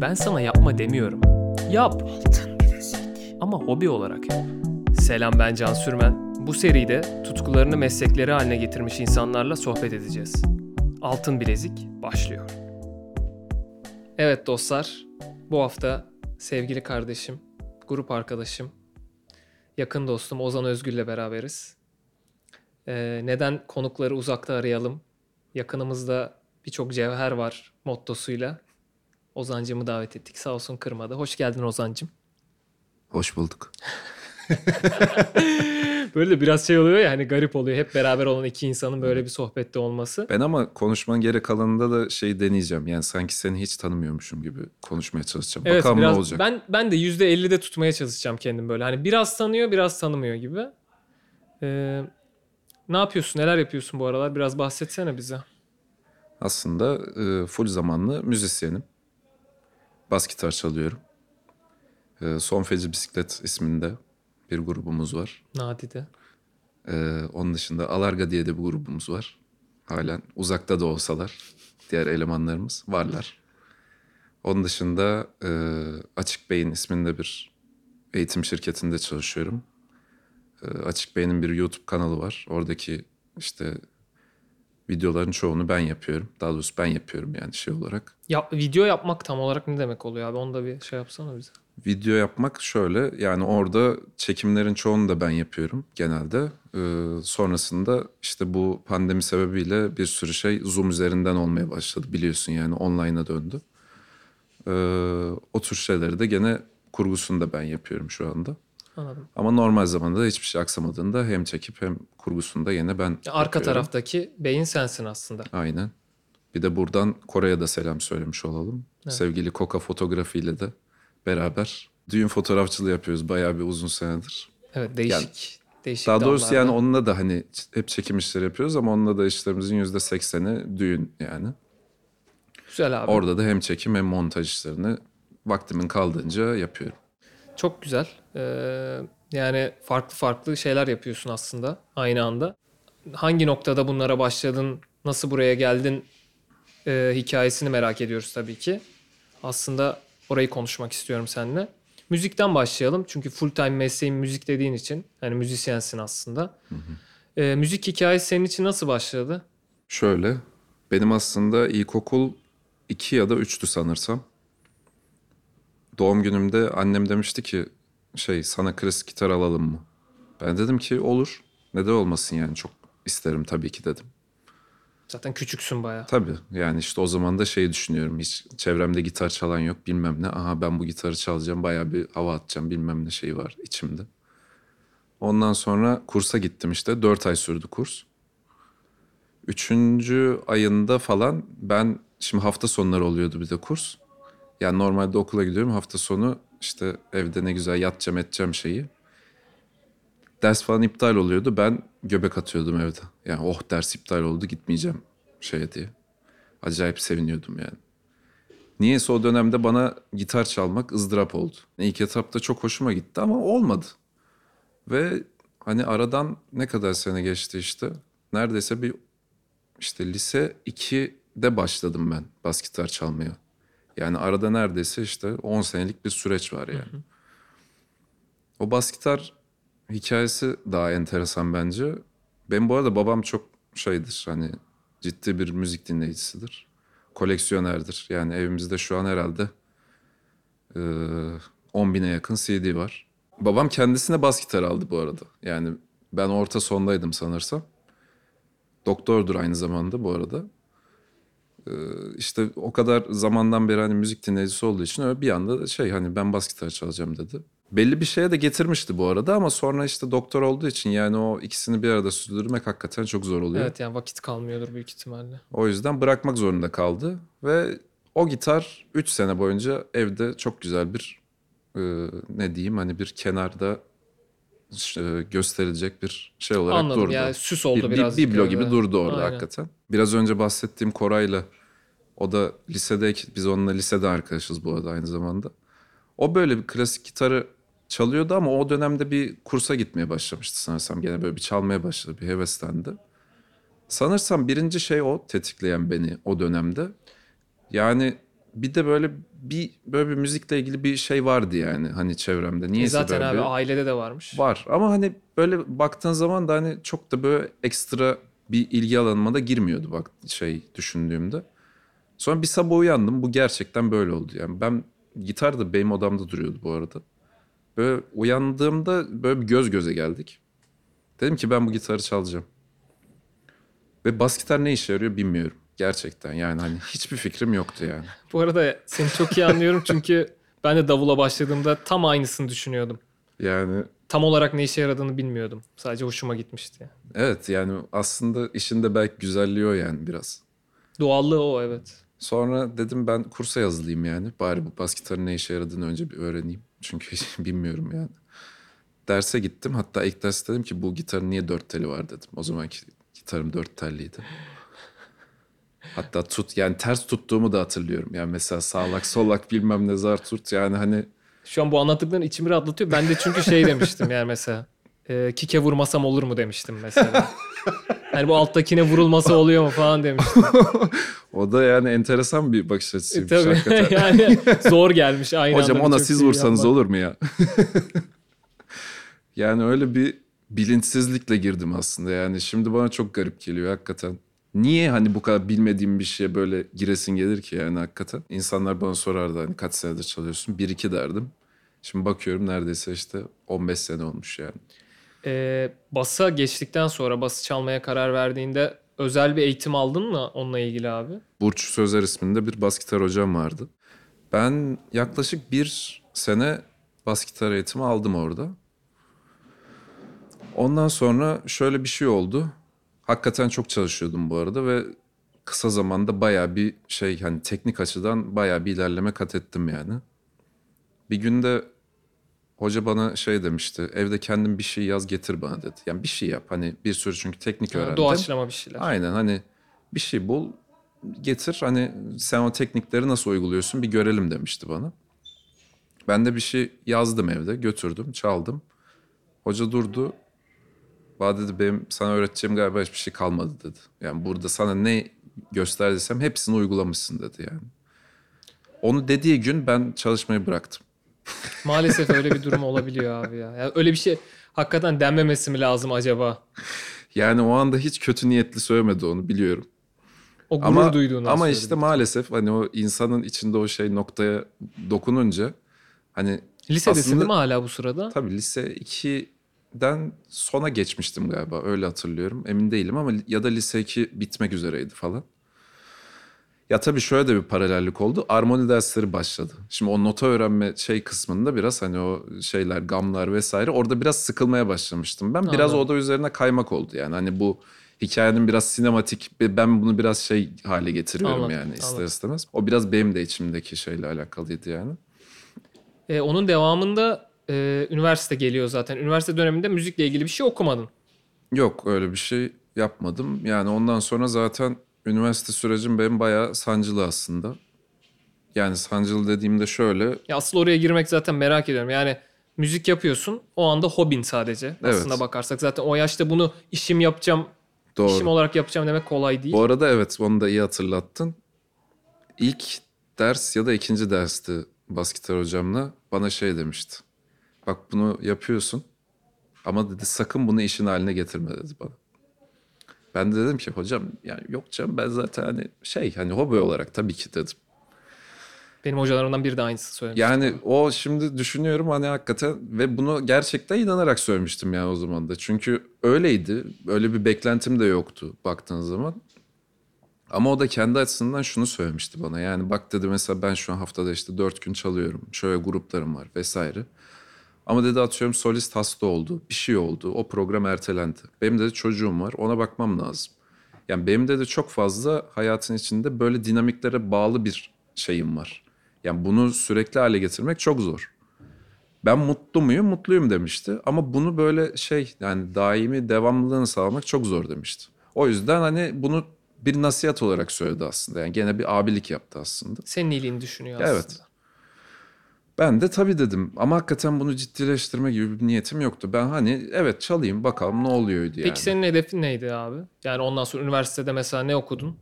Ben sana yapma demiyorum. Yap. Ama hobi olarak yap. Selam ben Can Sürmen. Bu seride tutkularını meslekleri haline getirmiş insanlarla sohbet edeceğiz. Altın Bilezik başlıyor. Evet dostlar, bu hafta sevgili kardeşim, grup arkadaşım, yakın dostum Ozan Özgül'le beraberiz. Ee, neden konukları uzakta arayalım? Yakınımızda birçok cevher var mottosuyla. Ozancımı davet ettik. Sağ olsun kırmadı. Hoş geldin Ozancım. Hoş bulduk. Böyle de biraz şey oluyor ya hani garip oluyor. Hep beraber olan iki insanın böyle bir sohbette olması. Ben ama konuşmanın geri kalanında da şey deneyeceğim. Yani sanki seni hiç tanımıyormuşum gibi konuşmaya çalışacağım. Evet Bakalım biraz ne olacak. ben ben de yüzde 50'de tutmaya çalışacağım kendim böyle. Hani biraz tanıyor, biraz tanımıyor gibi. Ee, ne yapıyorsun? Neler yapıyorsun bu aralar? Biraz bahsetsene bize. Aslında e, full zamanlı müzisyenim. Bas gitar çalıyorum. E, Son Feci Bisiklet isminde bir grubumuz var. Nadide. E, onun dışında Alarga diye de bir grubumuz var. Halen uzakta da olsalar diğer elemanlarımız varlar. Onun dışında e, Açık Beyin isminde bir eğitim şirketinde çalışıyorum. E, Açık Beyin'in bir YouTube kanalı var. Oradaki işte videoların çoğunu ben yapıyorum. Daha doğrusu ben yapıyorum yani şey olarak. Ya, video yapmak tam olarak ne demek oluyor abi? Onu da bir şey yapsana bize. Video yapmak şöyle yani orada çekimlerin çoğunu da ben yapıyorum genelde. Ee, sonrasında işte bu pandemi sebebiyle bir sürü şey Zoom üzerinden olmaya başladı biliyorsun yani online'a döndü. Ee, o tür şeyleri de gene kurgusunu da ben yapıyorum şu anda. Anladım. Ama normal zamanda da hiçbir şey aksamadığında hem çekip hem kurgusunu da yine ben Arka yapıyorum. taraftaki beyin sensin aslında. Aynen. Bir de buradan Kore'ye de selam söylemiş olalım. Evet. Sevgili Koka fotoğrafıyla da beraber düğün fotoğrafçılığı yapıyoruz bayağı bir uzun senedir. Evet değişik. değişik Daha doğrusu dallarda. yani onunla da hani hep çekim işleri yapıyoruz ama onunla da işlerimizin yüzde sekseni düğün yani. Güzel abi. Orada da hem çekim hem montaj işlerini vaktimin kaldığınca yapıyorum. Çok güzel. Ee, yani farklı farklı şeyler yapıyorsun aslında aynı anda. Hangi noktada bunlara başladın, nasıl buraya geldin e, hikayesini merak ediyoruz tabii ki. Aslında orayı konuşmak istiyorum seninle. Müzikten başlayalım çünkü full time mesleğin müzik dediğin için hani müzisyensin aslında. Ee, müzik hikayesi senin için nasıl başladı? Şöyle benim aslında ilkokul 2 ya da 3'tü sanırsam. Doğum günümde annem demişti ki şey sana klasik gitar alalım mı? Ben dedim ki olur. Neden olmasın yani çok isterim tabii ki dedim. Zaten küçüksün bayağı. Tabii yani işte o zaman da şey düşünüyorum. Hiç çevremde gitar çalan yok bilmem ne. Aha ben bu gitarı çalacağım bayağı bir hava atacağım bilmem ne şeyi var içimde. Ondan sonra kursa gittim işte. Dört ay sürdü kurs. Üçüncü ayında falan ben şimdi hafta sonları oluyordu bir de kurs. Yani normalde okula gidiyorum hafta sonu işte evde ne güzel yatacağım edeceğim şeyi. Ders falan iptal oluyordu. Ben göbek atıyordum evde. Yani oh ders iptal oldu gitmeyeceğim şeye diye. Acayip seviniyordum yani. Niyeyse o dönemde bana gitar çalmak ızdırap oldu. İlk etapta çok hoşuma gitti ama olmadı. Ve hani aradan ne kadar sene geçti işte. Neredeyse bir işte lise 2'de başladım ben bas gitar çalmaya. Yani arada neredeyse işte 10 senelik bir süreç var yani. O bas gitar hikayesi daha enteresan bence. Ben bu arada babam çok şeydir hani ciddi bir müzik dinleyicisidir. Koleksiyonerdir. Yani evimizde şu an herhalde e, 10 bine yakın CD var. Babam kendisine bas gitar aldı bu arada. Yani ben orta sondaydım sanırsam. Doktordur aynı zamanda bu arada. Ee, işte o kadar zamandan beri hani müzik dinleyicisi olduğu için öyle bir anda da şey hani ben bas gitar çalacağım dedi. Belli bir şeye de getirmişti bu arada ama sonra işte doktor olduğu için yani o ikisini bir arada sürdürmek hakikaten çok zor oluyor. Evet yani vakit kalmıyordur büyük ihtimalle. O yüzden bırakmak zorunda kaldı ve o gitar 3 sene boyunca evde çok güzel bir e, ne diyeyim hani bir kenarda e, gösterilecek bir şey olarak Anladım durdu. yani süs oldu bir, bir biraz. biblo gibi durdu orada Aynen. hakikaten. Biraz önce bahsettiğim Koray'la o da lisede biz onunla lisede arkadaşız bu arada aynı zamanda. O böyle bir klasik gitarı çalıyordu ama o dönemde bir kursa gitmeye başlamıştı sanırsam. Gene böyle bir çalmaya başladı, bir heveslendi. Sanırsam birinci şey o tetikleyen beni o dönemde. Yani bir de böyle bir böyle bir müzikle ilgili bir şey vardı yani hani çevremde. E Niyeyse zaten böyle abi bir- ailede de varmış. var ama hani böyle baktığın zaman da hani çok da böyle ekstra bir ilgi alanıma da girmiyordu bak şey düşündüğümde. Sonra bir sabah uyandım bu gerçekten böyle oldu yani ben gitar da benim odamda duruyordu bu arada. Böyle uyandığımda böyle bir göz göze geldik. Dedim ki ben bu gitarı çalacağım. Ve bas gitar ne işe yarıyor bilmiyorum. Gerçekten yani hani hiçbir fikrim yoktu yani. Bu arada seni çok iyi anlıyorum çünkü ben de davula başladığımda tam aynısını düşünüyordum. Yani Tam olarak ne işe yaradığını bilmiyordum. Sadece hoşuma gitmişti. evet yani aslında işin de belki güzelliği o yani biraz. Doğallığı o evet. Sonra dedim ben kursa yazılayım yani. Bari bu bas gitarın ne işe yaradığını önce bir öğreneyim. Çünkü bilmiyorum yani. Derse gittim. Hatta ilk ders dedim ki bu gitarın niye dört teli var dedim. O zamanki gitarım dört telliydi. Hatta tut yani ters tuttuğumu da hatırlıyorum. Yani mesela sağlak solak bilmem ne zar tut yani hani Şu an bu anlattıkların içimi rahatlatıyor. Ben de çünkü şey demiştim yani mesela. E, kike vurmasam olur mu demiştim mesela. Hani bu alttakine vurulması oluyor mu falan demiştim. o da yani enteresan bir bakış E, açısıymış tabii hakikaten. yani zor gelmiş aynı Hocam ona siz şeyi vursanız yapmak. olur mu ya? yani öyle bir bilinçsizlikle girdim aslında. Yani şimdi bana çok garip geliyor hakikaten. Niye hani bu kadar bilmediğim bir şeye böyle giresin gelir ki yani hakikaten? İnsanlar bana sorardı hani kaç senedir çalıyorsun? Bir iki derdim. Şimdi bakıyorum neredeyse işte 15 sene olmuş yani. E, basa geçtikten sonra bası çalmaya karar verdiğinde özel bir eğitim aldın mı onunla ilgili abi? Burç Sözer isminde bir bas gitar hocam vardı. Ben yaklaşık bir sene bas gitar eğitimi aldım orada. Ondan sonra şöyle bir şey oldu. Hakikaten çok çalışıyordum bu arada ve kısa zamanda bayağı bir şey hani teknik açıdan bayağı bir ilerleme kat ettim yani. Bir günde hoca bana şey demişti. Evde kendin bir şey yaz getir bana dedi. Yani bir şey yap. Hani bir sürü çünkü teknik öğrendim. Doğaçlama bir şeyler. Aynen hani bir şey bul getir hani sen o teknikleri nasıl uyguluyorsun bir görelim demişti bana. Ben de bir şey yazdım evde götürdüm çaldım. Hoca durdu. Bana dedi benim sana öğreteceğim galiba hiçbir şey kalmadı dedi. Yani burada sana ne gösterdiysem hepsini uygulamışsın dedi yani. Onu dediği gün ben çalışmayı bıraktım. Maalesef öyle bir durum olabiliyor abi ya. Yani öyle bir şey hakikaten denmemesi mi lazım acaba? Yani o anda hiç kötü niyetli söylemedi onu biliyorum. O gurur ama, duyduğunu Ama işte maalesef hani o insanın içinde o şey noktaya dokununca hani Lisedesin aslında- değil mi hala bu sırada? tabii lise 2'den sona geçmiştim galiba öyle hatırlıyorum. Emin değilim ama ya da lise 2 bitmek üzereydi falan. Ya tabii şöyle de bir paralellik oldu. Armoni dersleri başladı. Şimdi o nota öğrenme şey kısmında biraz hani o şeyler, gamlar vesaire orada biraz sıkılmaya başlamıştım. Ben biraz Anladım. o da üzerine kaymak oldu yani. Hani bu hikayenin biraz sinematik ben bunu biraz şey hale getiriyorum Anladım, yani ister anladım. istemez. O biraz benim de içimdeki şeyle alakalıydı yani. Ee, onun devamında e, üniversite geliyor zaten. Üniversite döneminde müzikle ilgili bir şey okumadın. Yok öyle bir şey yapmadım. Yani ondan sonra zaten üniversite sürecim benim bayağı sancılı aslında. Yani sancılı dediğimde şöyle Ya asıl oraya girmek zaten merak ediyorum. Yani müzik yapıyorsun. O anda hobin sadece. Evet. Aslında bakarsak zaten o yaşta bunu işim yapacağım, doğru. işim olarak yapacağım demek kolay değil. Bu arada evet onu da iyi hatırlattın. İlk ders ya da ikinci dersti bas gitar hocamla bana şey demişti. Bak bunu yapıyorsun ama dedi sakın bunu işin haline getirme dedi bana. Ben de dedim ki hocam yani yok canım ben zaten hani şey hani hobi olarak tabii ki dedim. Benim hocalarımdan biri de aynısı söylemiş. Yani o şimdi düşünüyorum hani hakikaten ve bunu gerçekten inanarak söylemiştim yani o zaman da. Çünkü öyleydi. Öyle bir beklentim de yoktu baktığın zaman. Ama o da kendi açısından şunu söylemişti bana. Yani bak dedi mesela ben şu an haftada işte dört gün çalıyorum. Şöyle gruplarım var vesaire. Ama dedi atıyorum solist hasta oldu. Bir şey oldu. O program ertelendi. Benim dedi çocuğum var. Ona bakmam lazım. Yani benim de de çok fazla hayatın içinde böyle dinamiklere bağlı bir şeyim var. Yani bunu sürekli hale getirmek çok zor. Ben mutlu muyum? Mutluyum demişti. Ama bunu böyle şey yani daimi devamlılığını sağlamak çok zor demişti. O yüzden hani bunu bir nasihat olarak söyledi aslında. Yani gene bir abilik yaptı aslında. Senin iyiliğini düşünüyor Evet. Ben de tabii dedim ama hakikaten bunu ciddileştirme gibi bir niyetim yoktu. Ben hani evet çalayım bakalım ne oluyordu yani. Peki senin hedefin neydi abi? Yani ondan sonra üniversitede mesela ne okudun?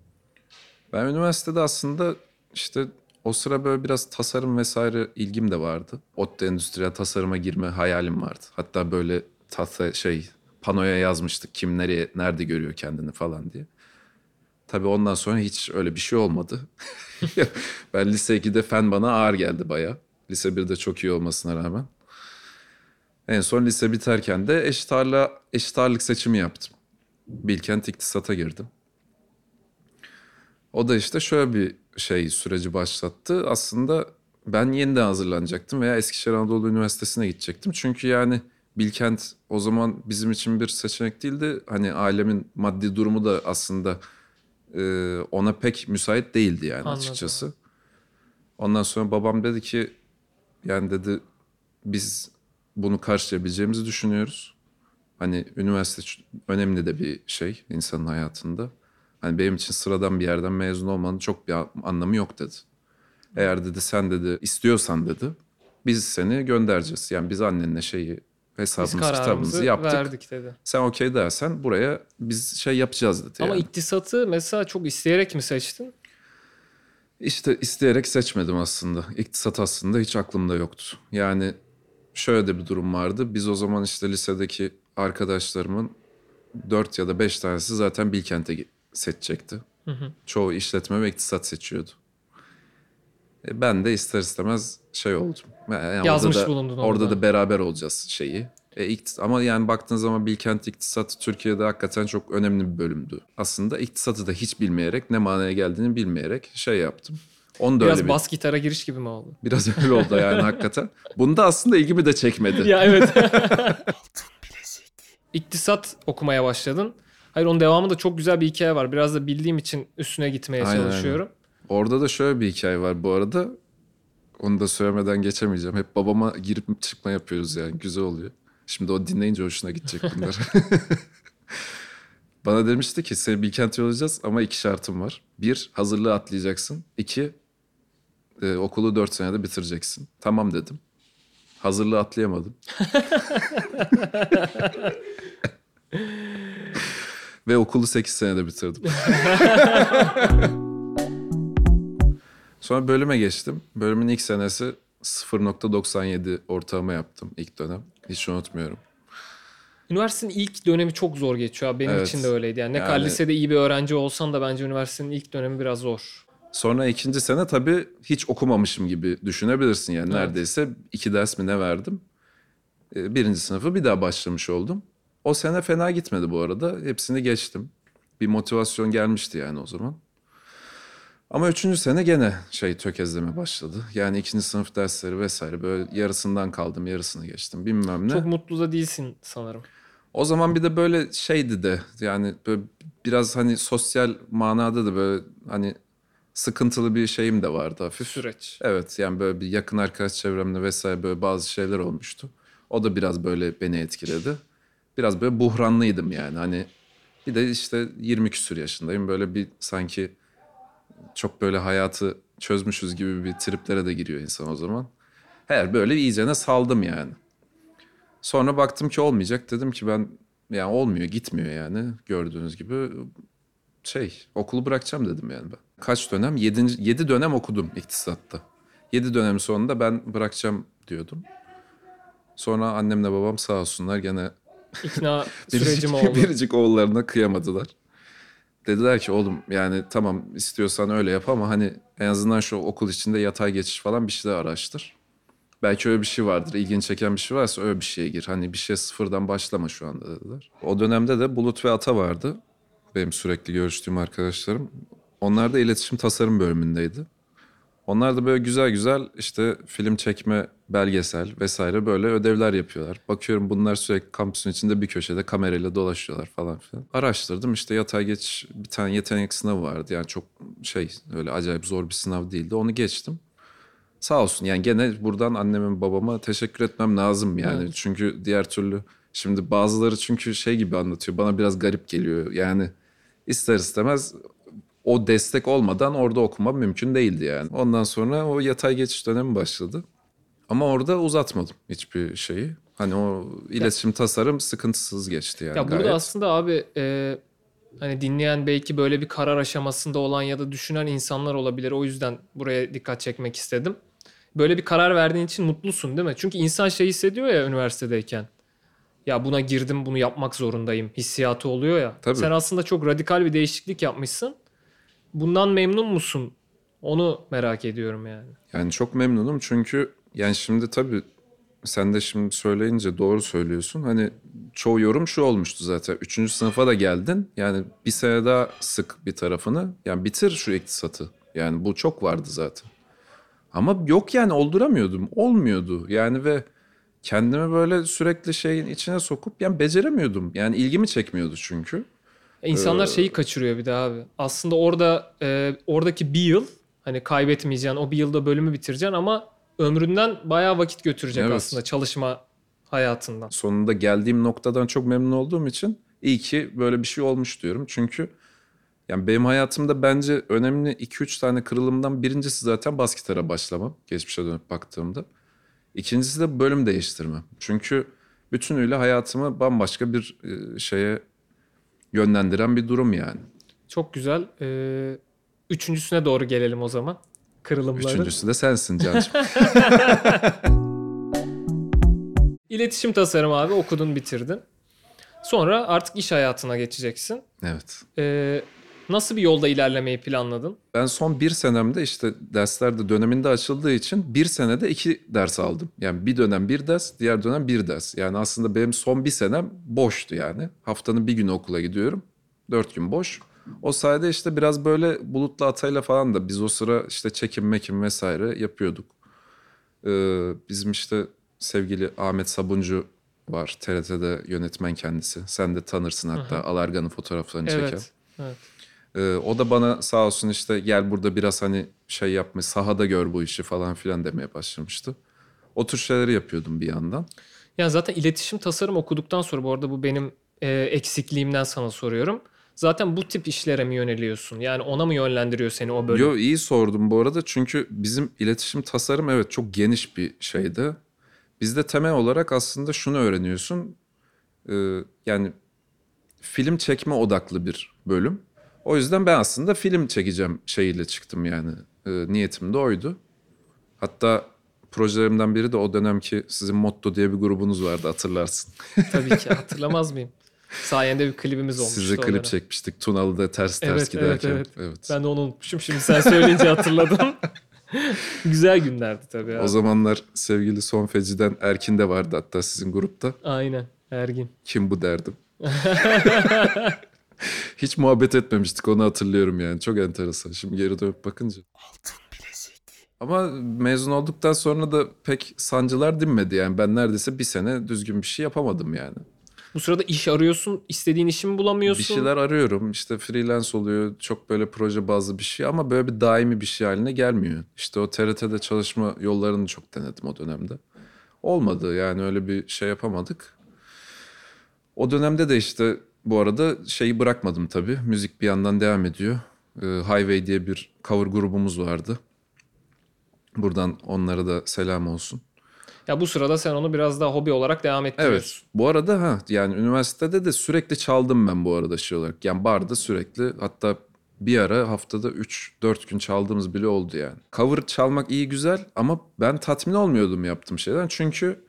Ben üniversitede aslında işte O sıra böyle biraz tasarım vesaire ilgim de vardı. ODTÜ endüstriyel tasarıma girme hayalim vardı. Hatta böyle tahta şey panoya yazmıştık kim nereye nerede görüyor kendini falan diye. Tabii ondan sonra hiç öyle bir şey olmadı. ben lise 2'de fen bana ağır geldi baya. Lise 1'de çok iyi olmasına rağmen. En son lise biterken de eşit, ağırlığa, eşit ağırlık seçimi yaptım. Bilkent İktisat'a girdim. O da işte şöyle bir şey süreci başlattı. Aslında ben yeniden hazırlanacaktım veya Eskişehir Anadolu Üniversitesi'ne gidecektim. Çünkü yani Bilkent o zaman bizim için bir seçenek değildi. Hani ailemin maddi durumu da aslında e, ona pek müsait değildi yani Anladım. açıkçası. Ondan sonra babam dedi ki yani dedi biz bunu karşılayabileceğimizi düşünüyoruz. Hani üniversite önemli de bir şey insanın hayatında. Hani benim için sıradan bir yerden mezun olmanın çok bir anlamı yok dedi. Eğer dedi sen dedi istiyorsan dedi biz seni göndereceğiz. Yani biz annenle şeyi hesabımızı kitabımızı yaptık. verdik dedi. Sen okey dersen buraya biz şey yapacağız dedi. Ama yani. iktisatı mesela çok isteyerek mi seçtin? İşte isteyerek seçmedim aslında. İktisat aslında hiç aklımda yoktu. Yani şöyle de bir durum vardı. Biz o zaman işte lisedeki arkadaşlarımın dört ya da beş tanesi zaten Bilkent'e seçecekti. Çoğu işletme ve iktisat seçiyordu. E ben de ister istemez şey oldum. Yani Yazmış orada da, bulundun Orada orada. da beraber olacağız şeyi. E, iktis- ama yani baktığın zaman Bilkent İktisat Türkiye'de hakikaten çok önemli bir bölümdü. Aslında iktisatı da hiç bilmeyerek ne manaya geldiğini bilmeyerek şey yaptım. Onu da Biraz öyle bir, bas gitara giriş gibi mi oldu? biraz öyle oldu yani hakikaten. Bunda aslında ilgimi de çekmedi. ya evet. İktisat okumaya başladın. Hayır onun devamında çok güzel bir hikaye var. Biraz da bildiğim için üstüne gitmeye Aynen, çalışıyorum. Orada da şöyle bir hikaye var bu arada. Onu da söylemeden geçemeyeceğim. Hep babama girip çıkma yapıyoruz yani. Güzel oluyor. Şimdi o dinleyince hoşuna gidecek bunlar. Bana demişti ki seni Bilkent'e yollayacağız ama iki şartım var. Bir, hazırlığı atlayacaksın. İki, e, okulu dört senede bitireceksin. Tamam dedim. Hazırlığı atlayamadım. Ve okulu 8 senede bitirdim. Sonra bölüme geçtim. Bölümün ilk senesi 0.97 ortalama yaptım ilk dönem. Hiç unutmuyorum. Üniversitenin ilk dönemi çok zor geçiyor. abi. Benim Evet. için de öyleydi. Yani ne kadar Yani- lisede iyi bir öğrenci olsan da bence üniversitenin ilk dönemi biraz zor. Sonra ikinci sene tabii hiç okumamışım gibi düşünebilirsin yani. Evet. Neredeyse iki ders mi ne verdim. Ee, Birinci sınıfı bir daha başlamış oldum. O sene fena gitmedi bu arada. Hepsini geçtim. Bir motivasyon gelmişti yani o zaman. Ama üçüncü sene gene şey tökezleme başladı. Yani ikinci sınıf dersleri vesaire böyle yarısından kaldım yarısını geçtim bilmem ne. Çok mutlu da değilsin sanırım. O zaman bir de böyle şeydi de yani böyle biraz hani sosyal manada da böyle hani sıkıntılı bir şeyim de vardı hafif. Süreç. Evet yani böyle bir yakın arkadaş çevremde vesaire böyle bazı şeyler olmuştu. O da biraz böyle beni etkiledi. Biraz böyle buhranlıydım yani hani bir de işte 20 küsur yaşındayım böyle bir sanki çok böyle hayatı çözmüşüz gibi bir triplere de giriyor insan o zaman. Her böyle iyicene saldım yani. Sonra baktım ki olmayacak dedim ki ben yani olmuyor gitmiyor yani gördüğünüz gibi şey okulu bırakacağım dedim yani ben. Kaç dönem? Yedinci, yedi dönem okudum iktisatta. Yedi dönem sonunda ben bırakacağım diyordum. Sonra annemle babam sağ olsunlar gene İkna biricik, sürecim oldu. biricik oğullarına kıyamadılar. Dediler ki oğlum yani tamam istiyorsan öyle yap ama hani en azından şu okul içinde yatay geçiş falan bir şeyler araştır. Belki öyle bir şey vardır. İlgini çeken bir şey varsa öyle bir şeye gir. Hani bir şey sıfırdan başlama şu anda dediler. O dönemde de Bulut ve Ata vardı. Benim sürekli görüştüğüm arkadaşlarım. Onlar da iletişim tasarım bölümündeydi. Onlar da böyle güzel güzel işte film çekme, belgesel vesaire böyle ödevler yapıyorlar. Bakıyorum bunlar sürekli kampüsün içinde bir köşede kamerayla dolaşıyorlar falan filan. Araştırdım işte yatay geç bir tane yetenek sınavı vardı. Yani çok şey öyle acayip zor bir sınav değildi. Onu geçtim. Sağ olsun yani gene buradan annemin babama teşekkür etmem lazım yani. Evet. Çünkü diğer türlü şimdi bazıları çünkü şey gibi anlatıyor. Bana biraz garip geliyor. Yani ister istemez o destek olmadan orada okuma mümkün değildi yani. Ondan sonra o yatay geçiş dönemi başladı. Ama orada uzatmadım hiçbir şeyi. Hani o iletişim tasarım sıkıntısız geçti yani Ya burada gayet. aslında abi e, Hani dinleyen belki böyle bir karar aşamasında olan ya da düşünen insanlar olabilir. O yüzden buraya dikkat çekmek istedim. Böyle bir karar verdiğin için mutlusun değil mi? Çünkü insan şey hissediyor ya üniversitedeyken. Ya buna girdim bunu yapmak zorundayım hissiyatı oluyor ya. Tabii. Sen aslında çok radikal bir değişiklik yapmışsın. Bundan memnun musun? Onu merak ediyorum yani. Yani çok memnunum çünkü yani şimdi tabii sen de şimdi söyleyince doğru söylüyorsun. Hani çoğu yorum şu olmuştu zaten. Üçüncü sınıfa da geldin. Yani bir sene daha sık bir tarafını. Yani bitir şu iktisatı. Yani bu çok vardı zaten. Ama yok yani olduramıyordum. Olmuyordu. Yani ve kendimi böyle sürekli şeyin içine sokup yani beceremiyordum. Yani ilgimi çekmiyordu çünkü. E, İnsanlar Ee, şeyi kaçırıyor bir de abi. Aslında orada e, oradaki bir yıl hani kaybetmeyeceksin o bir yılda bölümü bitireceksin ama ömründen bayağı vakit götürecek Evet. aslında çalışma hayatından. sonunda geldiğim noktadan çok memnun olduğum için iyi ki böyle bir şey olmuş diyorum. Çünkü yani benim hayatımda bence önemli 2-3 tane kırılımdan birincisi zaten bas gitara başlamam geçmişe dönüp baktığımda. İkincisi de bölüm değiştirmem. Çünkü bütünüyle hayatımı bambaşka bir e, şeye yönlendiren bir durum yani. Çok güzel. E, üçüncüsüne doğru gelelim o zaman. Kırılımları. Üçüncüsü de sensin Can'cığım. İletişim tasarım abi okudun bitirdin. Sonra artık iş hayatına geçeceksin. evet. E, nasıl bir yolda ilerlemeyi planladın? Ben son bir senemde işte dersler de döneminde açıldığı için bir senede iki ders aldım. Yani bir dönem bir ders, diğer dönem bir ders. Yani aslında benim son bir senem boştu yani. Haftanın bir günü okula gidiyorum. Dört gün boş. O sayede işte biraz böyle bulutlu atayla falan da biz o sıra işte çekim mekim vesaire yapıyorduk. Ee, bizim işte sevgili Ahmet Sabuncu var TRT'de yönetmen kendisi. Sen de tanırsın hatta Alargan'ın fotoğraflarını çeken. Evet. Ee, o da bana sağ olsun işte gel burada biraz hani şey yapma sahada gör bu işi falan filan demeye başlamıştı. O tür şeyleri yapıyordum bir yandan. Yani zaten iletişim tasarım okuduktan sonra bu arada bu benim e, eksikliğimden sana soruyorum. Zaten bu tip işlere mi yöneliyorsun? Yani ona mı yönlendiriyor seni o bölüm? Yo iyi sordum bu arada çünkü bizim iletişim tasarım evet çok geniş bir şeydi. Bizde temel olarak aslında şunu öğreniyorsun. Ee, yani film çekme odaklı bir bölüm. O yüzden ben aslında film çekeceğim şeyiyle çıktım yani. Ee, niyetim de oydu. Hatta projelerimden biri de o dönemki sizin Motto diye bir grubunuz vardı hatırlarsın. Tabii ki hatırlamaz mıyım? Sayende bir klibimiz olmuştu. Size klip dönem. çekmiştik Tunalı'da ters ters Evet, evet, giderken. evet. Ben de onu unutmuşum. Şimdi sen söyleyince hatırladım. Güzel günlerdi tabii. Abi. O zamanlar sevgili Son Feci'den Erkin de vardı hatta sizin grupta. Aynen. Ergin. Kim bu derdim. Hiç muhabbet etmemiştik onu hatırlıyorum yani. Çok enteresan. Şimdi geri dönüp bakınca. Ama mezun olduktan sonra da pek sancılar dinmedi yani. Ben neredeyse bir sene düzgün bir şey yapamadım yani. Bu sırada iş arıyorsun. istediğin işi mi bulamıyorsun? Bir şeyler arıyorum. İşte freelance oluyor. Çok böyle proje bazlı bir şey ama böyle bir daimi bir şey haline gelmiyor. İşte o TRT'de çalışma yollarını çok denedim o dönemde. Olmadı yani öyle bir şey yapamadık. O dönemde de işte bu arada şeyi bırakmadım tabii. Müzik bir yandan devam ediyor. Ee, Highway diye bir cover grubumuz vardı. Buradan onlara da selam olsun. Ya bu sırada sen onu biraz daha hobi olarak devam Evet. ettiriyorsun. Bu arada ha yani üniversitede de sürekli çaldım ben bu arada şey olarak. Yani barda sürekli hatta bir ara haftada 3-4 gün çaldığımız bile oldu yani. Cover çalmak iyi güzel ama ben tatmin olmuyordum yaptığım şeyden. Çünkü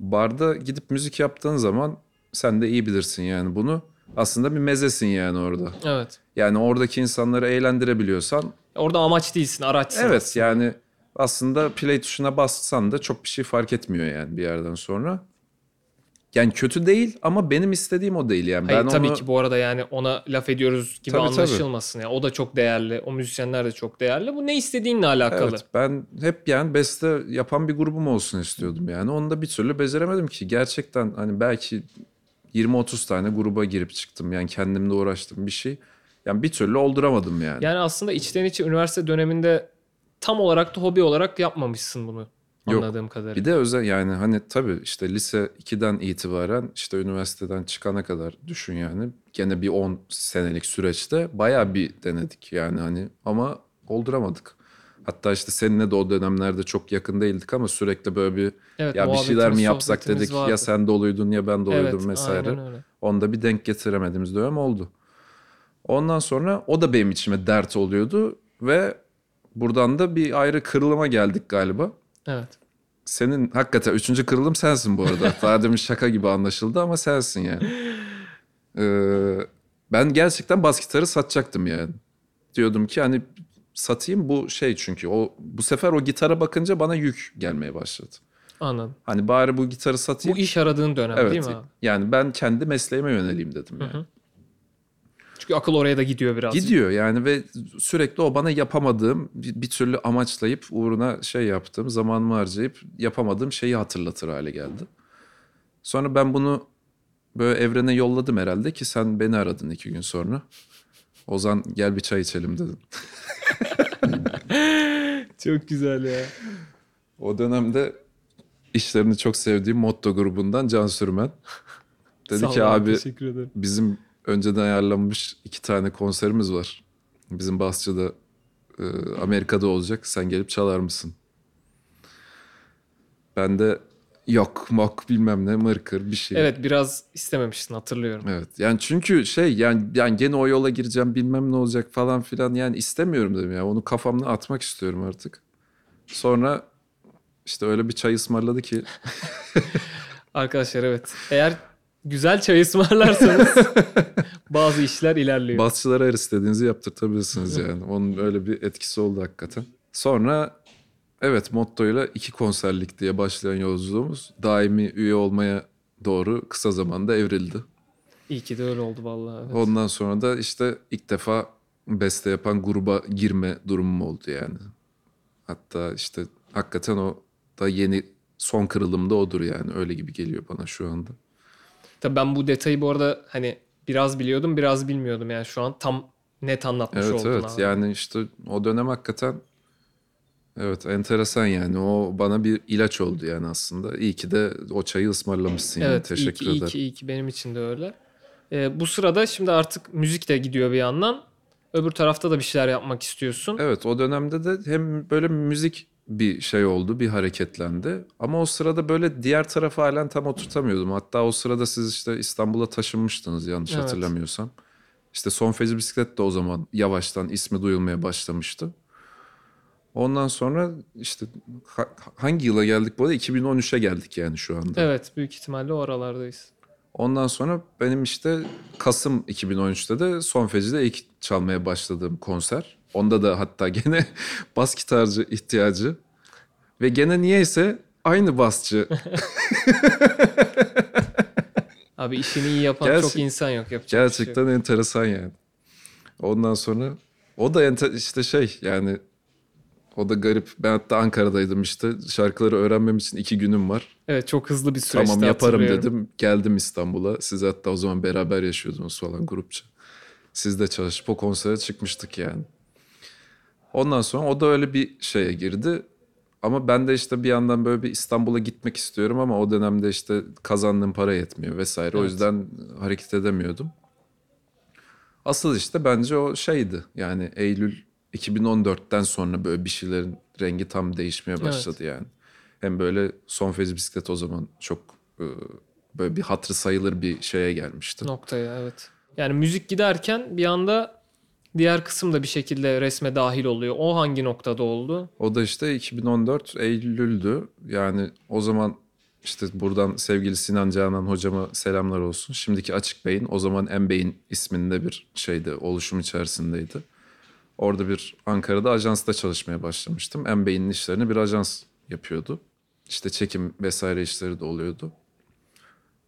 barda gidip müzik yaptığın zaman sen de iyi bilirsin yani bunu. Aslında bir mezesin yani orada. Evet. Yani oradaki insanları eğlendirebiliyorsan Orada amaç değilsin, araçsın. Evet aslında. yani aslında play tuşuna bassan da çok bir şey fark etmiyor yani bir yerden sonra. Yani kötü değil ama benim istediğim o değil yani. Hayır ben tabii onu, ki bu arada yani ona laf ediyoruz gibi Tabii, tabii. anlaşılmasın. Ya. O da çok değerli. O müzisyenler de çok değerli. Bu ne istediğinle alakalı. Evet ben hep yani beste yapan bir grubum olsun istiyordum yani. Onu da bir türlü beceremedim ki. Gerçekten hani belki 20-30 tane gruba girip çıktım. Yani kendimle uğraştım bir şey. Yani bir türlü olduramadım yani. Yani aslında içten içe üniversite döneminde tam olarak da hobi olarak yapmamışsın bunu. Yok. Anladığım kadarıyla. Bir de özel yani hani tabii işte lise 2'den itibaren işte üniversiteden çıkana kadar düşün yani. Gene bir 10 senelik süreçte bayağı bir denedik yani hani ama olduramadık. Hatta işte seninle de o dönemlerde çok yakın değildik ama sürekli böyle bir evet, ya bir şeyler mi yapsak dedik vardı. ya sen doluydun ya ben doluydum evet, vesaire. Onda bir denk getiremediğimiz dönem oldu. Ondan sonra o da benim içime dert oluyordu ve buradan da bir ayrı kırılıma geldik galiba. Evet. Senin hakikaten üçüncü kırılım sensin bu arada. Daha demin şaka gibi anlaşıldı ama sensin yani. Ee, ben gerçekten bas gitarı satacaktım yani. Diyordum ki hani satayım bu şey çünkü o bu sefer o gitara bakınca bana yük gelmeye başladı. Anladım. Hani bari bu gitarı satayım. Bu iş aradığın dönem evet. değil mi abi? Yani ben kendi mesleğime yöneleyim dedim yani. Çünkü akıl oraya da gidiyor biraz. Gidiyor yani ve sürekli o bana yapamadığım bir, bir türlü amaçlayıp uğruna şey yaptığım zamanımı harcayıp yapamadığım şeyi hatırlatır hale geldi. Sonra ben bunu böyle evrene yolladım herhalde ki sen beni aradın iki gün sonra. Ozan gel bir çay içelim dedim. Çok güzel ya. O dönemde işlerini çok sevdiğim Motto grubundan Can Sürmen. Dedi Sağ ki abi bizim önceden ayarlanmış iki tane konserimiz var. Bizim Basçı'da e, Amerika'da olacak. Sen gelip çalar mısın? Ben de yok mok bilmem ne mırkır bir şey. Evet biraz istememiştin hatırlıyorum. Evet. Yani çünkü şey yani yani gene o yola gireceğim bilmem ne olacak falan filan yani istemiyorum dedim ya. Onu kafamdan atmak istiyorum artık. Sonra işte öyle bir çay ısmarladı ki Arkadaşlar evet. Eğer güzel çay ısmarlarsanız bazı işler ilerliyor. Basçılara her istediğinizi yaptırtabilirsiniz yani. Onun öyle bir etkisi oldu hakikaten. Sonra evet mottoyla iki konserlik diye başlayan yolculuğumuz daimi üye olmaya doğru kısa zamanda evrildi. İyi ki de öyle oldu vallahi. Evet. Ondan sonra da işte ilk defa beste yapan gruba girme durumum oldu yani. Hatta işte hakikaten o da yeni son kırılımda odur yani. Öyle gibi geliyor bana şu anda. Tabii ben bu detayı bu arada hani biraz biliyordum biraz bilmiyordum yani şu an tam net anlatmış Evet oldun evet abi. yani işte o dönem hakikaten evet enteresan yani o bana bir ilaç oldu yani aslında. İyi ki de o çayı ısmarlamışsın yani Evet iyi teşekkür ki, iyi ki, iyi ki benim için de öyle. Ee, bu sırada şimdi artık müzik de gidiyor bir yandan. Öbür tarafta da bir şeyler yapmak istiyorsun. Evet o dönemde de hem böyle müzik bir şey oldu bir hareketlendi ama o sırada böyle diğer tarafı halen tam oturtamıyordum. Hatta o sırada siz işte İstanbul'a taşınmıştınız yanlış Evet. hatırlamıyorsam. İşte Son Feci Bisiklet de o zaman yavaştan ismi duyulmaya başlamıştı. Ondan sonra işte ha- hangi yıla geldik bu arada? 2013'e geldik yani şu anda. Evet büyük ihtimalle o aralardayız. Ondan sonra benim işte Kasım 2013'te de Son Feci'de ilk çalmaya başladığım konser. Onda da hatta gene bas gitarcı ihtiyacı. Ve gene niyeyse aynı basçı. Abi işini iyi yapan Gerçek- çok insan yok yapacak şey. Gerçekten enteresan yani. Ondan sonra o da işte şey yani o da garip. Ben hatta Ankara'daydım işte şarkıları öğrenmem için iki günüm var. Evet çok hızlı bir süreçte Tamam yaparım dedim. Geldim İstanbul'a. Siz hatta o zaman beraber yaşıyordunuz falan grupça. Siz de çalışıp o konsere çıkmıştık yani. Ondan sonra o da öyle bir şeye girdi. Ama ben de işte bir yandan böyle bir İstanbul'a gitmek istiyorum ama o dönemde işte kazandığım para yetmiyor vesaire. O Evet. yüzden hareket edemiyordum. Asıl işte bence o şeydi. Yani Eylül 2014'ten sonra böyle bir şeylerin rengi tam değişmeye Evet. başladı yani. Hem böyle son fez bisiklet o zaman çok e, böyle bir hatırı sayılır bir şeye gelmişti. Noktaya evet. Yani müzik giderken bir anda diğer kısım da bir şekilde resme dahil oluyor. O hangi noktada oldu? O da işte 2014 Eylül'dü. Yani o zaman işte buradan sevgili Sinan Canan hocama selamlar olsun. Şimdiki Açık Bey'in o zaman M Bey'in isminde bir şeydi, oluşum içerisindeydi. Orada bir Ankara'da ajansta çalışmaya başlamıştım. M Bey'in işlerini bir ajans yapıyordu. İşte çekim vesaire işleri de oluyordu.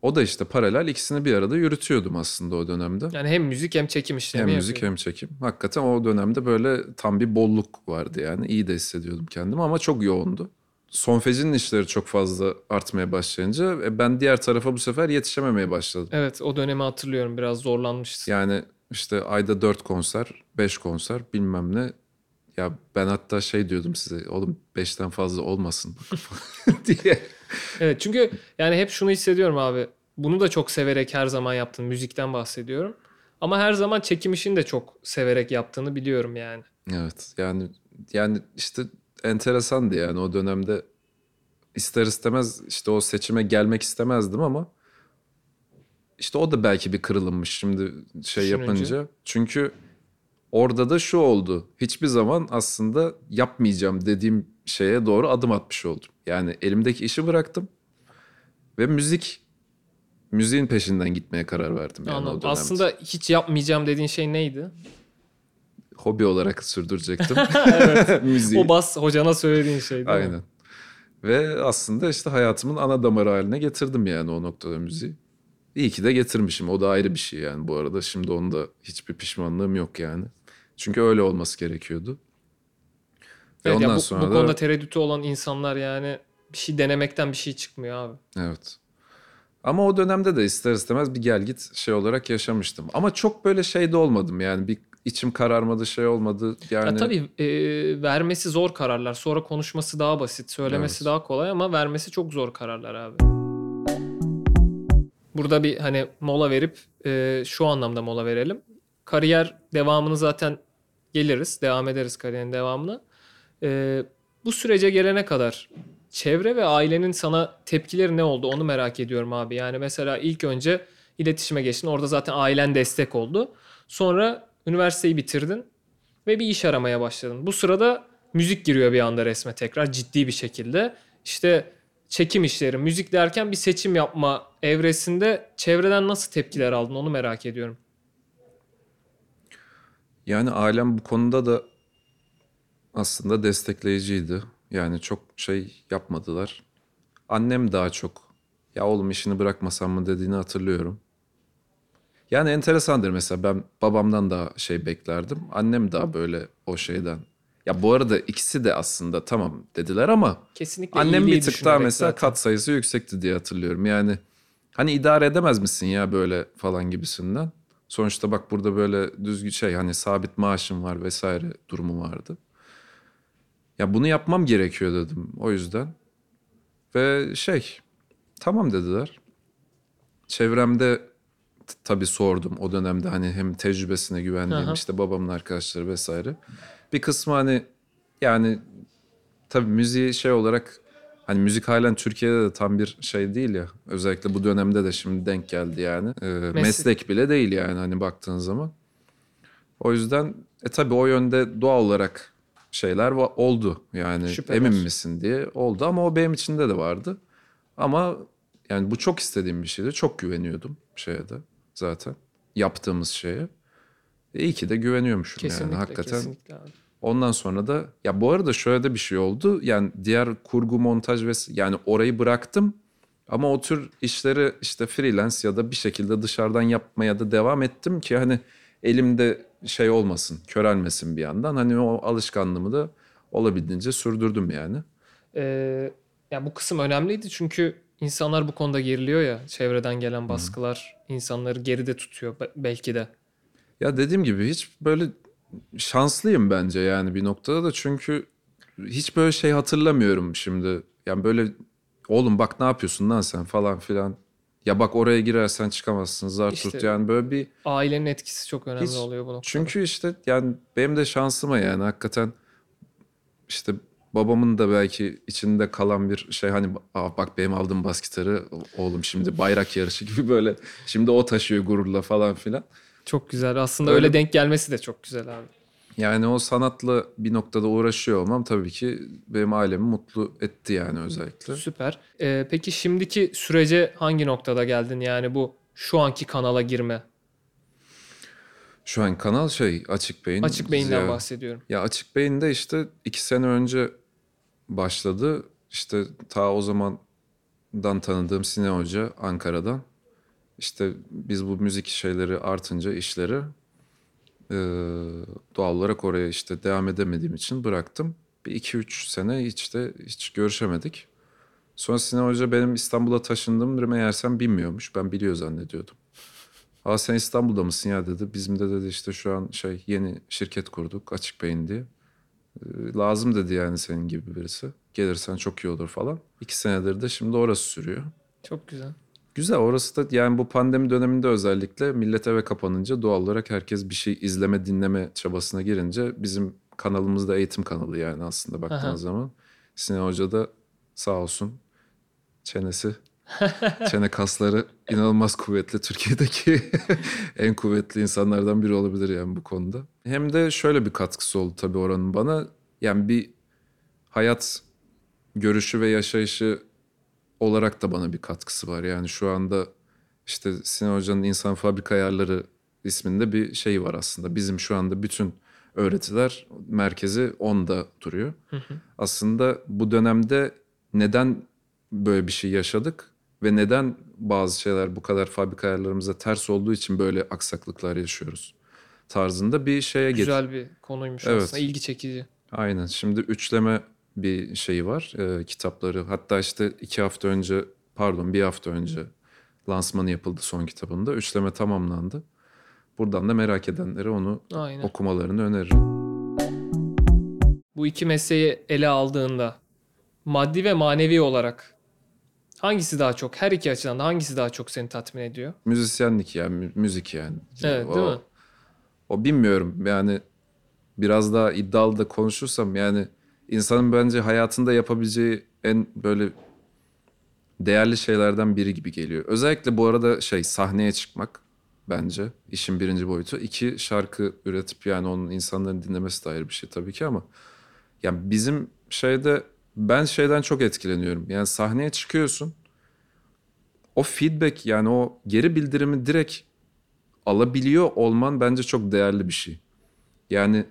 O da işte paralel ikisini bir arada yürütüyordum aslında o dönemde. Yani hem müzik hem çekim işlemi Hem müzik yapıyor. hem çekim. Hakikaten o dönemde böyle tam bir bolluk vardı yani. İyi de hissediyordum kendimi ama çok yoğundu. Son Feci'nin işleri çok fazla artmaya başlayınca e, ben diğer tarafa bu sefer yetişememeye başladım. Evet o dönemi hatırlıyorum biraz zorlanmıştın. Yani işte ayda dört konser, beş konser bilmem ne. Ya ben hatta şey diyordum size oğlum beşten fazla olmasın diye. Evet çünkü yani hep şunu hissediyorum abi. Bunu da çok severek her zaman yaptın. Müzikten bahsediyorum. Ama her zaman çekim işini de çok severek yaptığını biliyorum yani. Evet yani yani işte enteresandı yani o dönemde ister istemez işte o seçime gelmek istemezdim ama işte o da belki bir kırılımmış şimdi şey Düşününce. yapınca. Çünkü orada da şu oldu. Hiçbir zaman aslında yapmayacağım dediğim şeye doğru adım atmış oldum. Yani elimdeki işi bıraktım ve müzik müziğin peşinden gitmeye karar verdim yani o Anladım. dönemde. Aslında hiç yapmayacağım dediğin şey neydi? hobi olarak sürdürecektim müziği. O bas hocana söylediğin şey değil mi? Aynen. Ve aslında işte hayatımın ana damarı haline getirdim yani o noktada müziği. İyi ki de getirmişim. O da ayrı bir şey yani bu arada. Şimdi onda hiçbir pişmanlığım yok yani. Çünkü öyle olması gerekiyordu. Ve Evet, ondan bu, sonra bu da konuda tereddütü olan insanlar yani bir şey denemekten bir şey çıkmıyor abi. evet. Ama o dönemde de ister istemez bir gel git şey olarak yaşamıştım. Ama çok böyle şey de olmadım yani bir içim kararmadı şey olmadı yani. Ya tabii e, vermesi zor kararlar. Sonra konuşması daha basit, söylemesi Evet. daha kolay ama vermesi çok zor kararlar abi. Burada bir hani mola verip e, şu anlamda mola verelim. Kariyer devamını zaten geliriz, devam ederiz kariyerin devamına. E, bu sürece gelene kadar çevre ve ailenin sana tepkileri ne oldu onu merak ediyorum abi. Yani mesela ilk önce iletişime geçtin. Orada zaten ailen destek oldu. Sonra üniversiteyi bitirdin ve bir iş aramaya başladın. Bu sırada müzik giriyor bir anda resme tekrar ciddi bir şekilde. İşte çekim işleri, müzik derken bir seçim yapma evresinde çevreden nasıl tepkiler aldın onu merak ediyorum. Yani ailem bu konuda da aslında destekleyiciydi. Yani çok şey yapmadılar. Annem daha çok ya oğlum işini bırakmasam mı dediğini hatırlıyorum. Yani enteresandır mesela ben babamdan daha şey beklerdim. Annem daha böyle o şeyden. Ya bu arada ikisi de aslında tamam dediler ama Kesinlikle annem bir tık daha mesela zaten. kat sayısı yüksekti diye hatırlıyorum. Yani hani idare edemez misin ya böyle falan gibisinden. Sonuçta bak burada böyle düzgün şey hani sabit maaşım var vesaire durumu vardı. Ya bunu yapmam gerekiyor dedim o yüzden. Ve şey tamam dediler. Çevremde tabii sordum o dönemde hani hem tecrübesine güvendiğim Aha. işte babamın arkadaşları vesaire. Bir kısmı hani yani tabii müziği şey olarak hani müzik halen Türkiye'de de tam bir şey değil ya. Özellikle bu dönemde de şimdi denk geldi yani. Ee, meslek bile değil yani hani baktığın zaman. O yüzden e tabii o yönde doğal olarak şeyler oldu. Yani Şüpheler. emin misin diye oldu ama o benim içinde de vardı. Ama yani bu çok istediğim bir şeydi. Çok güveniyordum şeye de zaten. Yaptığımız şeye. E iyi ki de güveniyormuşum Kesinlikle, yani hakikaten. kesinlikle abi. Ondan sonra da ya bu arada şöyle de bir şey oldu. Yani diğer kurgu montaj ve yani orayı bıraktım. Ama o tür işleri işte freelance ya da bir şekilde dışarıdan yapmaya da devam ettim ki hani elimde şey olmasın, körelmesin bir yandan. Hani o alışkanlığımı da olabildiğince sürdürdüm yani. Ee, ya bu kısım önemliydi çünkü insanlar bu konuda geriliyor ya. Çevreden gelen baskılar insanları geride tutuyor be- belki de. Ya dediğim gibi hiç böyle şanslıyım bence yani bir noktada da çünkü hiç böyle şey hatırlamıyorum şimdi. Yani böyle oğlum bak ne yapıyorsun lan sen falan filan. Ya bak oraya girersen çıkamazsın zar İşte- yani böyle bir Ailenin etkisi çok önemli Hiç- oluyor bu noktada. çünkü işte yani benim de şansıma yani hakikaten işte babamın da belki içinde kalan bir şey hani Aa, bak benim aldığım bas gitarı oğlum şimdi bayrak yarışı gibi böyle şimdi o taşıyor gururla falan filan. Çok güzel. Aslında Öyle- öyle denk gelmesi de çok güzel abi. Yani o sanatla bir noktada uğraşıyor olmam tabii ki benim ailemi mutlu etti yani özellikle. Süper. Ee, peki şimdiki sürece hangi noktada geldin? Yani bu şu anki kanala girme. Şu an kanal şey Açık Beyin. Açık beyinden Ya- bahsediyorum. Ya Açık Beyin'de işte iki sene önce başladı. İşte ta o zamandan tanıdığım Sine Hoca Ankara'dan. İşte biz bu müzik şeyleri artınca işleri eee, doğal olarak oraya işte devam edemediğim için bıraktım. Bir iki üç sene hiç de hiç görüşemedik. Sonra Sine Hoca benim İstanbul'a taşındığımı meğersem bilmiyormuş. Ben biliyor zannediyordum. Aa sen İstanbul'da mısın ya dedi. Bizim de dedi işte şu an şey yeni şirket kurduk Açık Beyin diye. Ee, lazım dedi yani senin gibi birisi. Gelirsen çok iyi olur falan. İki senedir de şimdi orası sürüyor. Çok güzel. Güzel orası da yani bu pandemi döneminde özellikle millet eve kapanınca doğal olarak herkes bir şey izleme dinleme çabasına girince bizim kanalımız da eğitim kanalı yani aslında baktığın Aha. zaman. Sinan Hoca da sağ olsun çenesi Çene kasları inanılmaz kuvvetli. Türkiye'deki en kuvvetli insanlardan biri olabilir yani bu konuda. Hem de şöyle bir katkısı oldu tabii oranın bana. Yani bir hayat görüşü ve yaşayışı olarak da bana bir katkısı var. Yani şu anda işte Sinan Hoca'nın İnsan Fabrika Ayarları isminde bir şey var aslında. Bizim şu anda bütün öğretiler merkezi onda duruyor. Aslında bu dönemde neden böyle bir şey yaşadık ve neden bazı şeyler bu kadar fabrika ayarlarımıza ters olduğu için böyle aksaklıklar yaşıyoruz tarzında bir şeye getir. Güzel bir konuymuş Evet. aslında. ilgi çekici. Aynen. Şimdi üçleme bir şeyi var. e, kitapları. Hatta işte iki hafta önce pardon bir hafta önce lansmanı yapıldı son kitabında. Üçleme tamamlandı. Buradan da merak edenlere onu Aynen. okumalarını öneririm. Bu iki mesleği ele aldığında maddi ve manevi olarak hangisi daha çok her iki açıdan da hangisi daha çok seni tatmin ediyor? Müzisyenlik yani mü- müzik yani. Evet, o, değil mi? O bilmiyorum yani biraz daha iddialı da konuşursam yani insanın bence hayatında yapabileceği en böyle değerli şeylerden biri gibi geliyor. Özellikle bu arada şey sahneye çıkmak bence işin birinci boyutu. İki şarkı üretip yani onun insanların dinlemesi de ayrı bir şey tabii ki ama yani bizim şeyde ben şeyden çok etkileniyorum. Yani sahneye çıkıyorsun. O feedback yani o geri bildirimi direkt alabiliyor olman bence çok değerli bir şey. Yani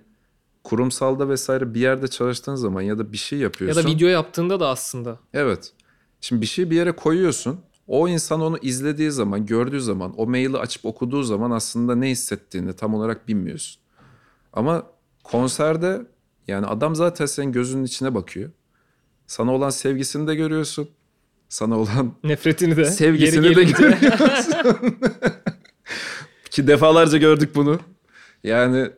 kurumsalda vesaire bir yerde çalıştığın zaman ya da bir şey Ya yapıyorsun. da video yaptığında da aslında. Evet. Şimdi bir şey bir yere koyuyorsun. O insan onu izlediği zaman, gördüğü zaman, o maili açıp okuduğu zaman aslında ne hissettiğini tam olarak bilmiyorsun. Ama konserde yani adam zaten senin gözünün içine bakıyor. Sana olan sevgisini de görüyorsun. Sana olan Nefretini de. sevgisini de görüyorsun. Ki defalarca gördük bunu. Yani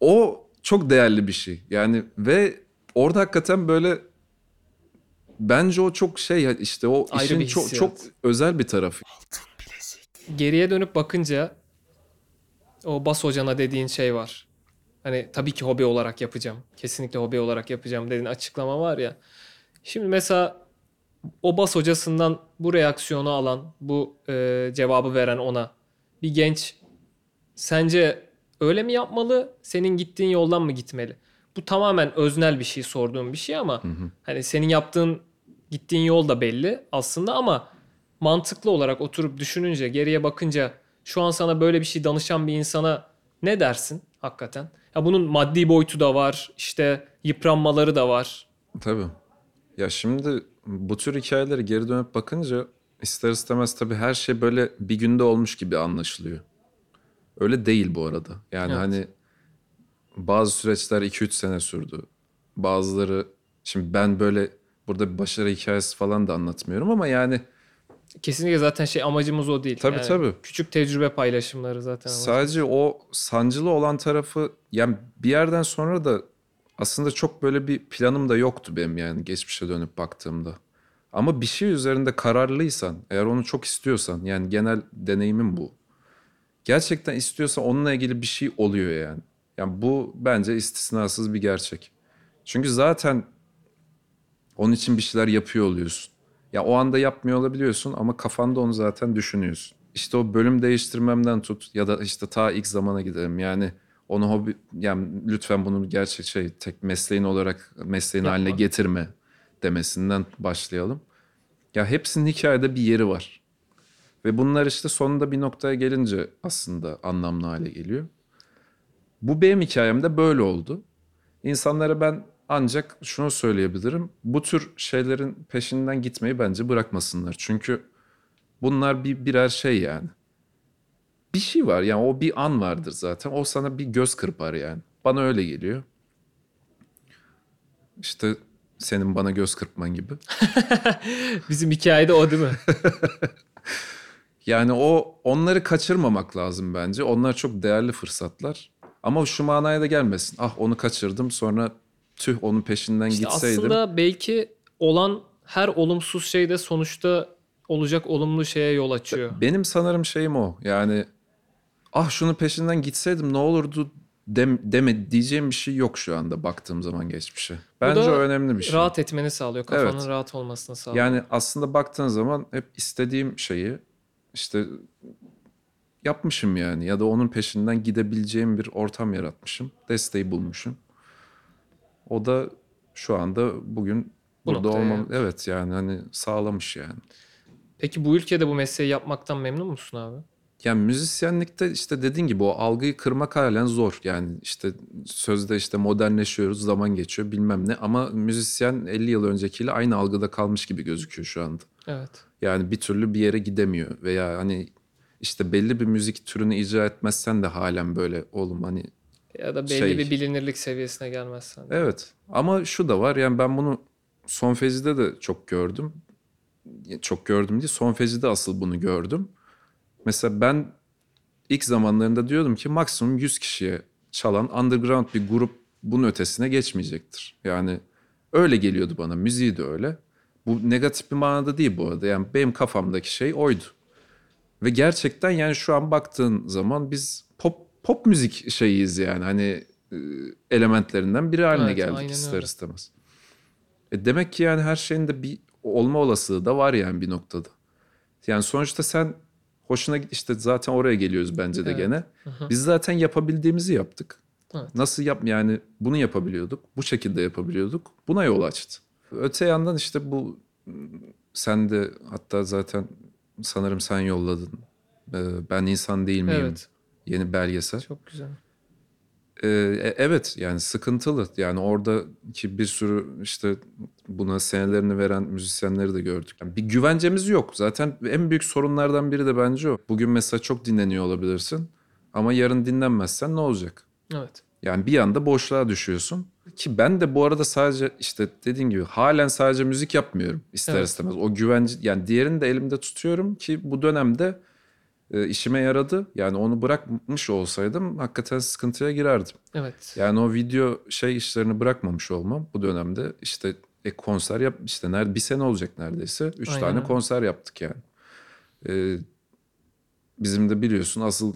o çok değerli bir şey. Yani ve orada hakikaten böyle bence o çok şey işte o Ayrı işin çok çok özel bir tarafı. Geriye dönüp bakınca o bas hocana dediğin şey var. Hani tabii ki hobi olarak yapacağım. Kesinlikle hobi olarak yapacağım dediğin açıklama var ya. Şimdi mesela o bas hocasından bu reaksiyonu alan, bu e, cevabı veren ona bir genç sence öyle mi yapmalı? Senin gittiğin yoldan mı gitmeli? Bu tamamen öznel bir şey sorduğum bir şey ama hani senin yaptığın gittiğin yol da belli aslında ama mantıklı olarak oturup düşününce geriye bakınca şu an sana böyle bir şey danışan bir insana ne dersin hakikaten? Ya bunun maddi boyutu da var, işte yıpranmaları da var. Tabii. Ya şimdi bu tür hikayeleri geri dönüp bakınca ister istemez tabii her şey böyle bir günde olmuş gibi anlaşılıyor. Öyle değil bu arada. Yani Evet. hani bazı süreçler 2-3 sene sürdü. Bazıları şimdi ben böyle burada bir başarı hikayesi falan da anlatmıyorum ama yani Kesinlikle zaten şey amacımız o değil. Tabii, tabii. Küçük tecrübe paylaşımları zaten. amacımız. Sadece o sancılı olan tarafı yani bir yerden sonra da aslında çok böyle bir planım da yoktu benim yani geçmişe dönüp baktığımda. Ama bir şey üzerinde kararlıysan, eğer onu çok istiyorsan yani genel deneyimim bu. Gerçekten istiyorsan onunla ilgili bir şey oluyor yani. Yani bu bence istisnasız bir gerçek. Çünkü zaten onun için bir şeyler yapıyor oluyorsun. Ya o anda yapmıyor olabiliyorsun ama kafanda onu zaten düşünüyorsun. İşte o bölüm değiştirmemden tut ya da işte ta ilk zamana gidelim. Yani onu hobi yani lütfen bunu gerçek şey tek mesleğin olarak mesleğin Yapma. haline getirme demesinden başlayalım. Ya hepsinin hikayede bir yeri var. Ve bunlar işte sonunda bir noktaya gelince aslında anlamlı hale geliyor. Bu benim hikayemde böyle oldu. İnsanlara ben ancak şunu söyleyebilirim. Bu tür şeylerin peşinden gitmeyi bence bırakmasınlar. Çünkü bunlar bir birer şey yani. Bir şey var yani o bir an vardır zaten. O sana bir göz kırpar yani. Bana öyle geliyor. İşte senin bana göz kırpman gibi. Bizim hikayede o değil mi? Yani o onları kaçırmamak lazım bence. Onlar çok değerli fırsatlar. Ama şu manaya da gelmesin. Ah onu kaçırdım sonra tüh onun peşinden İşte gitseydim. aslında belki olan her olumsuz şey de sonuçta olacak olumlu şeye yol açıyor. Benim sanırım şeyim o. Yani ah şunun peşinden gitseydim ne olurdu dem, deme diyeceğim bir şey yok şu anda baktığım zaman geçmişe. Bence da o önemli bir şey. Rahat etmeni sağlıyor. Kafanın Evet. rahat olmasını sağlıyor. Yani aslında baktığın zaman hep istediğim şeyi işte yapmışım yani ya da onun peşinden gidebileceğim bir ortam yaratmışım. Desteği bulmuşum. O da şu anda bugün Bu burada olmam gelmiş. evet yani hani sağlamış yani. Peki bu ülkede bu mesleği yapmaktan memnun musun abi? Yani müzisyenlikte işte dediğin gibi o algıyı kırmak halen zor. Yani işte sözde işte modernleşiyoruz, zaman geçiyor bilmem ne. Ama müzisyen 50 yıl öncekiyle aynı algıda kalmış gibi gözüküyor şu anda. Evet. Yani bir türlü bir yere gidemiyor. Veya hani işte belli bir müzik türünü icra etmezsen de halen böyle oğlum hani Ya da belli Şey- bir bilinirlik seviyesine gelmezsen. Evet ama şu da var yani ben bunu Son Fezi'de de çok gördüm. Çok gördüm değil Son Fezi'de asıl bunu gördüm. Mesela ben ilk zamanlarında diyordum ki maksimum 100 kişiye çalan underground bir grup bunun ötesine geçmeyecektir. Yani öyle geliyordu bana müziği de öyle. Bu negatif bir manada değil bu arada yani benim kafamdaki şey oydu. Ve gerçekten yani şu an baktığın zaman biz pop pop müzik şeyiyiz yani hani e, elementlerinden biri haline Evet, geldik ister öyle. istemez. E demek ki yani her şeyin de bir olma olasılığı da var yani bir noktada. Yani sonuçta sen hoşuna git işte zaten oraya geliyoruz bence de Evet. gene. Biz zaten yapabildiğimizi yaptık. Evet. Nasıl yap yani bunu yapabiliyorduk. Bu şekilde yapabiliyorduk. Buna yol açtı. Öte yandan işte bu sen de hatta zaten sanırım sen yolladın. Ee, Ben insan değil miyim? Evet. Yeni belgesel. Çok güzel. Ee, e- evet yani sıkıntılı. Yani oradaki bir sürü işte buna senelerini veren müzisyenleri de gördük. Yani bir güvencemiz yok. Zaten en büyük sorunlardan biri de bence o. Bugün mesela çok dinleniyor olabilirsin. Ama yarın dinlenmezsen ne olacak? Evet. Yani bir anda boşluğa düşüyorsun. Ki ben de bu arada sadece işte dediğin gibi halen sadece müzik yapmıyorum ister Evet. istemez. O güvence yani diğerini de elimde tutuyorum ki bu dönemde e, işime yaradı. Yani onu bırakmış olsaydım hakikaten sıkıntıya girerdim. Evet. Yani o video şey işlerini bırakmamış olmam bu dönemde işte e, konser yap işte nerede bir sene olacak neredeyse. Üç Aynen tane konser yaptık yani. E, bizim de biliyorsun asıl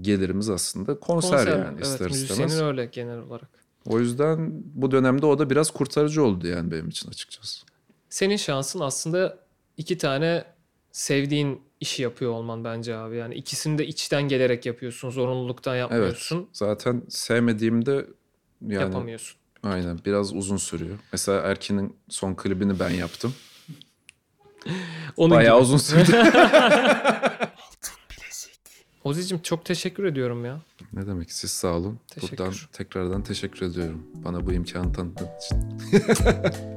gelirimiz aslında konser, yani evet, ister istemez. öyle genel olarak. O yüzden bu dönemde o da biraz kurtarıcı oldu yani benim için açıkçası. Senin şansın aslında iki tane sevdiğin işi yapıyor olman bence abi. Yani ikisini de içten gelerek yapıyorsun. Zorunluluktan yapmıyorsun. Zaten sevmediğimde yani Yapamıyorsun. aynen biraz uzun sürüyor. Mesela Erkin'in son klibini ben yaptım. Onun Bayağı gibi. uzun sürdü. Ozi'cim çok teşekkür ediyorum ya. ne demek siz sağ olun. Teşekkür. Buradan tekrardan teşekkür ediyorum. Bana bu imkanı tanıdığın için.